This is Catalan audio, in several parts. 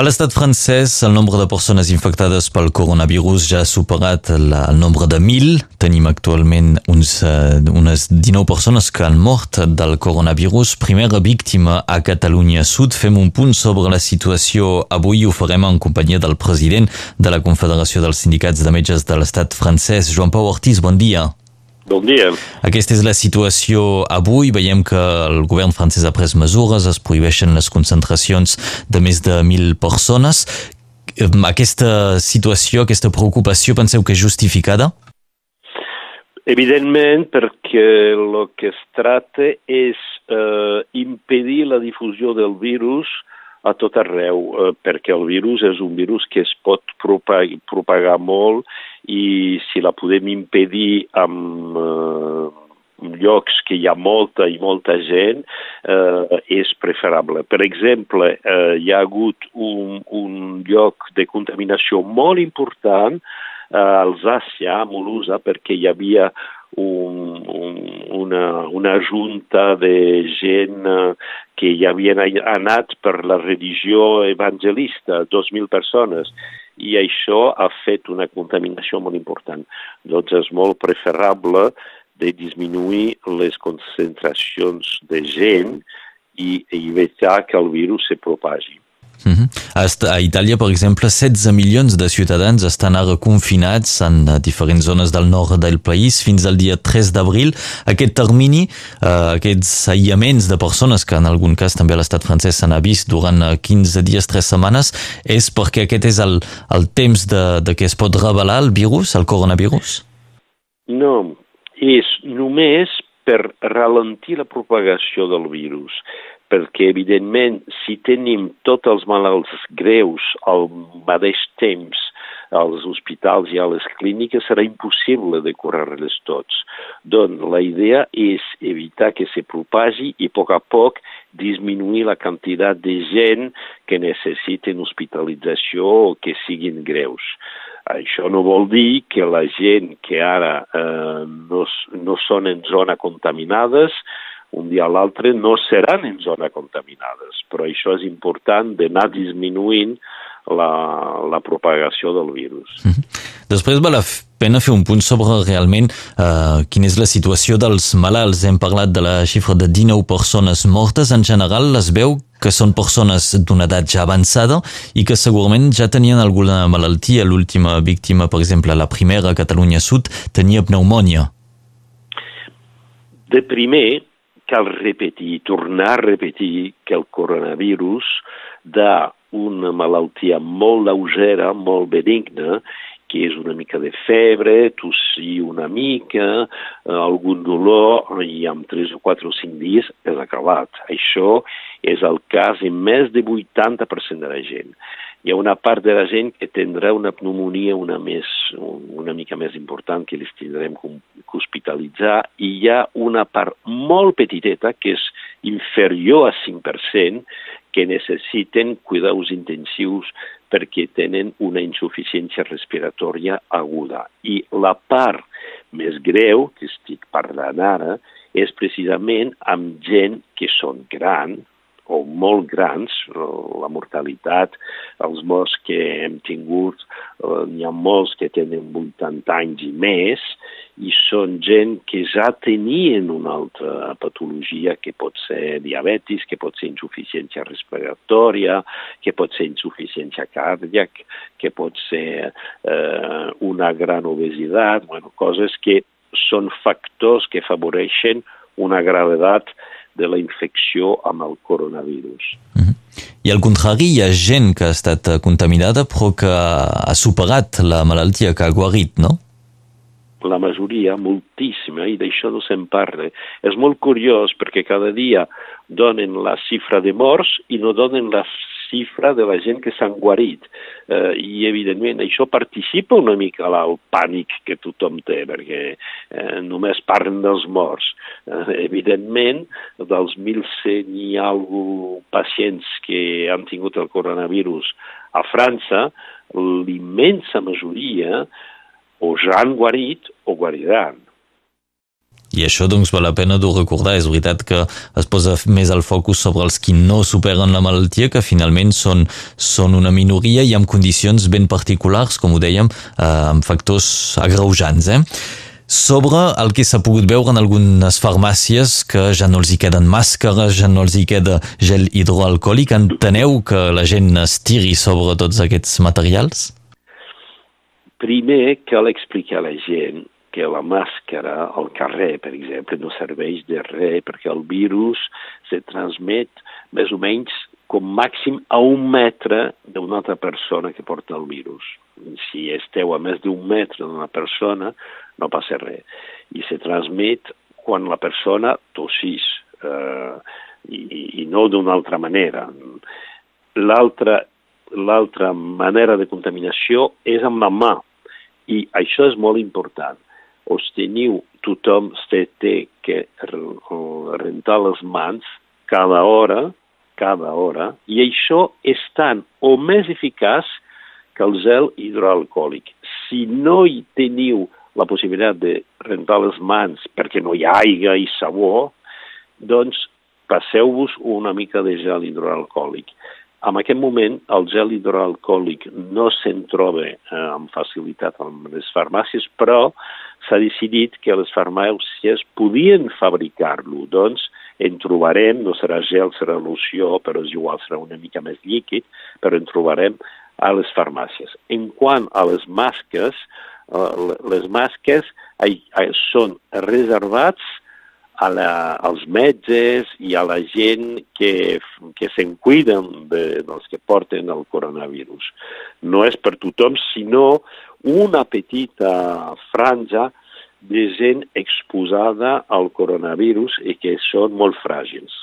A l'estat francès, el nombre de persones infectades pel coronavirus ja ha superat la, el nombre de 1.000. Tenim actualment uns, uh, unes 19 persones que han mort del coronavirus. Primera víctima a Catalunya Sud. Fem un punt sobre la situació avui. Ho farem en companyia del president de la Confederació dels Sindicats de Metges de l'estat francès, Joan Pau Ortiz. Bon dia. Bon dia. Aquesta és la situació avui. Veiem que el govern francès ha pres mesures, es prohibeixen les concentracions de més de 1.000 persones. Aquesta situació, aquesta preocupació, penseu que és justificada? Evidentment, perquè el que es tracta és eh, impedir la difusió del virus a tot arreu, eh, perquè el virus és un virus que es pot propagar, propagar molt i si la podem impedir amb eh, llocs que hi ha molta i molta gent, eh, és preferable. Per exemple, eh, hi ha hagut un, un lloc de contaminació molt important eh, a Alsàcia, a Molusa, perquè hi havia un, un, una, una junta de gent eh, que hi havien anat per la religió evangelista, 2.000 persones, i això ha fet una contaminació molt important. Doncs és molt preferable de disminuir les concentracions de gent i evitar que el virus se propagi. Uh mhm. -huh. A Itàlia, per exemple, 16 milions de ciutadans estan ara confinats en diferents zones del nord del país fins al dia 3 d'abril. Aquest termini, uh, aquests aïllaments de persones, que en algun cas també a l'estat francès s'han vist durant 15 dies, 3 setmanes, és perquè aquest és el, el temps de, de que es pot revelar el virus, el coronavirus? No, és només per ralentir la propagació del virus perquè, evidentment, si tenim tots els malalts greus al mateix temps als hospitals i a les clíniques, serà impossible de curar-les tots. Doncs la idea és evitar que se propagi i a poc a poc disminuir la quantitat de gent que necessiten hospitalització o que siguin greus. Això no vol dir que la gent que ara eh, no, no són en zona contaminades un dia a l'altre no seran en zona contaminades, però això és important d'anar disminuint la, la propagació del virus. Mm -hmm. Després val la pena fer un punt sobre realment eh, quina és la situació dels malalts. Hem parlat de la xifra de 19 persones mortes. En general es veu que són persones d'una edat ja avançada i que segurament ja tenien alguna malaltia. L'última víctima, per exemple, la primera a Catalunya Sud, tenia pneumònia. De primer, cal repetir, tornar a repetir que el coronavirus dà una malaltia molt lleugera, molt benigna, que és una mica de febre, tossir una mica, eh, algun dolor, i amb 3 o 4 o 5 dies és acabat. Això és el cas en més de 80% de la gent hi ha una part de la gent que tindrà una pneumonia una, més, una mica més important que les tindrem que hospitalitzar i hi ha una part molt petiteta que és inferior a 5% que necessiten cuidados intensius perquè tenen una insuficiència respiratòria aguda. I la part més greu que estic parlant ara és precisament amb gent que són grans, o molt grans, la mortalitat, els morts que hem tingut, eh, n'hi ha molts que tenen 80 anys i més, i són gent que ja tenien una altra patologia que pot ser diabetis, que pot ser insuficiència respiratòria, que pot ser insuficiència càrdiac, que pot ser eh, una gran obesitat, bueno, coses que són factors que afavoreixen una gravetat de la infecció amb el coronavirus. Mm -hmm. I al contrari, hi ha gent que ha estat contaminada però que ha superat la malaltia, que ha guarit, no? La majoria, moltíssima, i d'això no se'n parla. És molt curiós perquè cada dia donen la xifra de morts i no donen la xifra de la gent que s'han guarit. Eh, I, evidentment, això participa una mica al pànic que tothom té, perquè eh, només parlen dels morts. Eh, evidentment, dels 1.100 i alguna pacients que han tingut el coronavirus a França, l'immensa majoria o ja han guarit o guariran. I això doncs val la pena de recordar, és veritat que es posa més el focus sobre els qui no superen la malaltia, que finalment són, són una minoria i amb condicions ben particulars, com ho dèiem, eh, amb factors agreujants. Eh? Sobre el que s'ha pogut veure en algunes farmàcies que ja no els hi queden màscares, ja no els hi queda gel hidroalcohòlic, enteneu que la gent es tiri sobre tots aquests materials? Primer cal explicar a la gent que la màscara al carrer, per exemple, no serveix de res perquè el virus se transmet més o menys com màxim a un metre d'una altra persona que porta el virus. Si esteu a més d'un metre d'una persona, no passa res. I se transmet quan la persona tossís, eh, i, i no d'una altra manera. L'altra l'altra manera de contaminació és amb la mà, i això és molt important us teniu, tothom té que rentar les mans cada hora, cada hora, i això és tant o més eficaç que el gel hidroalcohòlic. Si no hi teniu la possibilitat de rentar les mans perquè no hi ha aigua i sabó, doncs passeu-vos una mica de gel hidroalcohòlic. En aquest moment, el gel hidroalcohòlic no se'n troba eh, amb facilitat en les farmàcies, però s'ha decidit que les farmàcies podien fabricar-lo. Doncs en trobarem, no serà gel, serà loció, però és igual, serà una mica més líquid, però en trobarem a les farmàcies. En quant a les masques, eh, les masques són reservats a la, als metges i a la gent que, que se'n cuiden de, dels que porten el coronavirus. No és per tothom, sinó una petita franja de gent exposada al coronavirus i que són molt fràgils.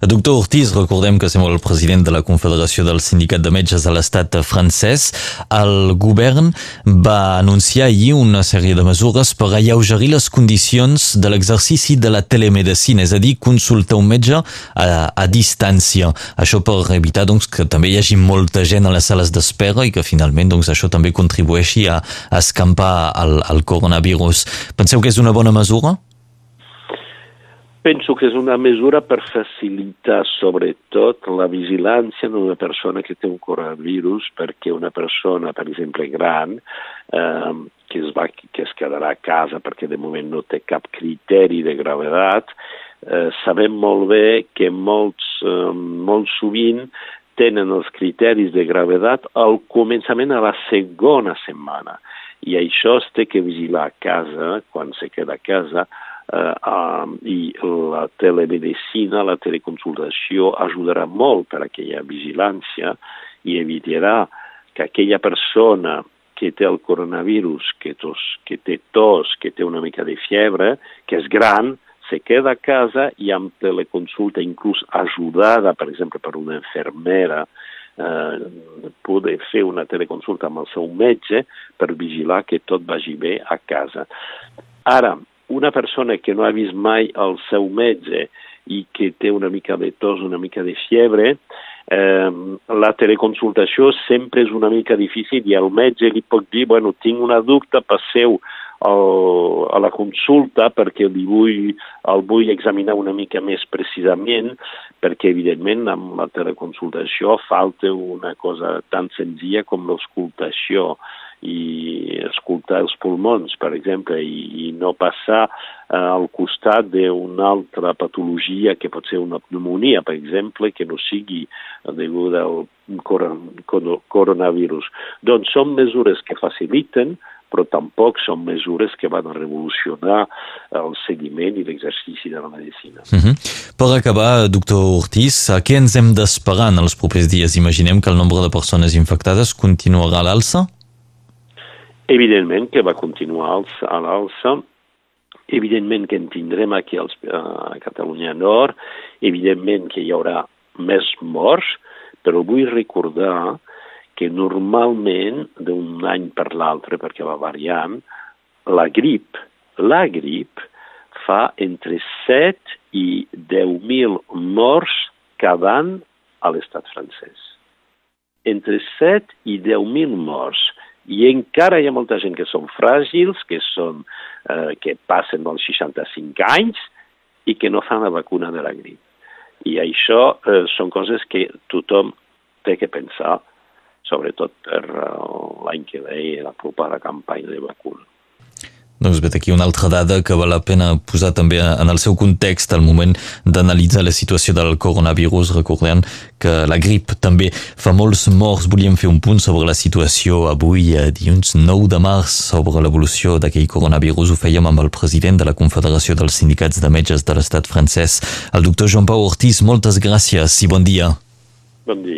El doctor Ortiz, recordem que som el president de la Confederació del Sindicat de Metges de l'Estat francès. El govern va anunciar ahir una sèrie de mesures per alleugerir les condicions de l'exercici de la telemedicina, és a dir, consultar un metge a, a distància. Això per evitar doncs, que també hi hagi molta gent a les sales d'espera i que finalment doncs, això també contribueixi a, a escampar el, el coronavirus. Penseu que és una bona mesura? Penso que és una mesura per facilitar sobretot la vigilància d'una persona que té un coronavirus perquè una persona, per exemple, gran, eh, que, es va, que es quedarà a casa perquè de moment no té cap criteri de gravedat, eh, sabem molt bé que molts, eh, molt sovint tenen els criteris de gravedat al començament a la segona setmana. I això es té que vigilar a casa, quan se queda a casa, eh, um, i la telemedicina, la teleconsultació ajudarà molt per a aquella vigilància i evitarà que aquella persona que té el coronavirus, que, tos, que té tos, que té una mica de fiebre, que és gran, se queda a casa i amb teleconsulta, inclús ajudada, per exemple, per una infermera, eh, poder fer una teleconsulta amb el seu metge per vigilar que tot vagi bé a casa. Ara, una persona que no ha vist mai el seu metge i que té una mica de tos, una mica de fiebre, eh, la teleconsultació sempre és una mica difícil i el metge li pot dir, bueno, tinc una dubte, passeu el, a la consulta perquè li vull, el vull examinar una mica més precisament, perquè evidentment amb la teleconsultació falta una cosa tan senzilla com l'auscultació i escoltar els pulmons, per exemple, i, i no passar eh, al costat d'una altra patologia que pot ser una pneumonia, per exemple, que no sigui deguda al coron coronavirus. Doncs són mesures que faciliten, però tampoc són mesures que van revolucionar el seguiment i l'exercici de la medicina. Uh mhm. -huh. Per acabar, doctor Ortiz, a què ens hem d'esperar en els propers dies? Imaginem que el nombre de persones infectades continuarà a l'alça? Evidentment que va continuar a l'alça, evidentment que en tindrem aquí als, a Catalunya Nord, evidentment que hi haurà més morts, però vull recordar que normalment d'un any per l'altre, perquè va variant, la grip, la grip fa entre 7 i 10.000 morts cada any a l'estat francès. Entre 7 i 10.000 morts I encara hi ha molta gent que són fràgils, que, són, eh, que passen dels 65 anys i que no fan la vacuna de la grip. I això eh, són coses que tothom té que pensar, sobretot per uh, l'any que ve i la propera campanya de vacuna. Doncs vet aquí una altra dada que val la pena posar també en el seu context al moment d'analitzar la situació del coronavirus, recordant que la grip també fa molts morts. Volíem fer un punt sobre la situació avui, eh, dilluns 9 de març, sobre l'evolució d'aquell coronavirus. Ho fèiem amb el president de la Confederació dels Sindicats de Metges de l'estat francès, el doctor Joan Pau Ortiz. Moltes gràcies i bon dia. Bon dia.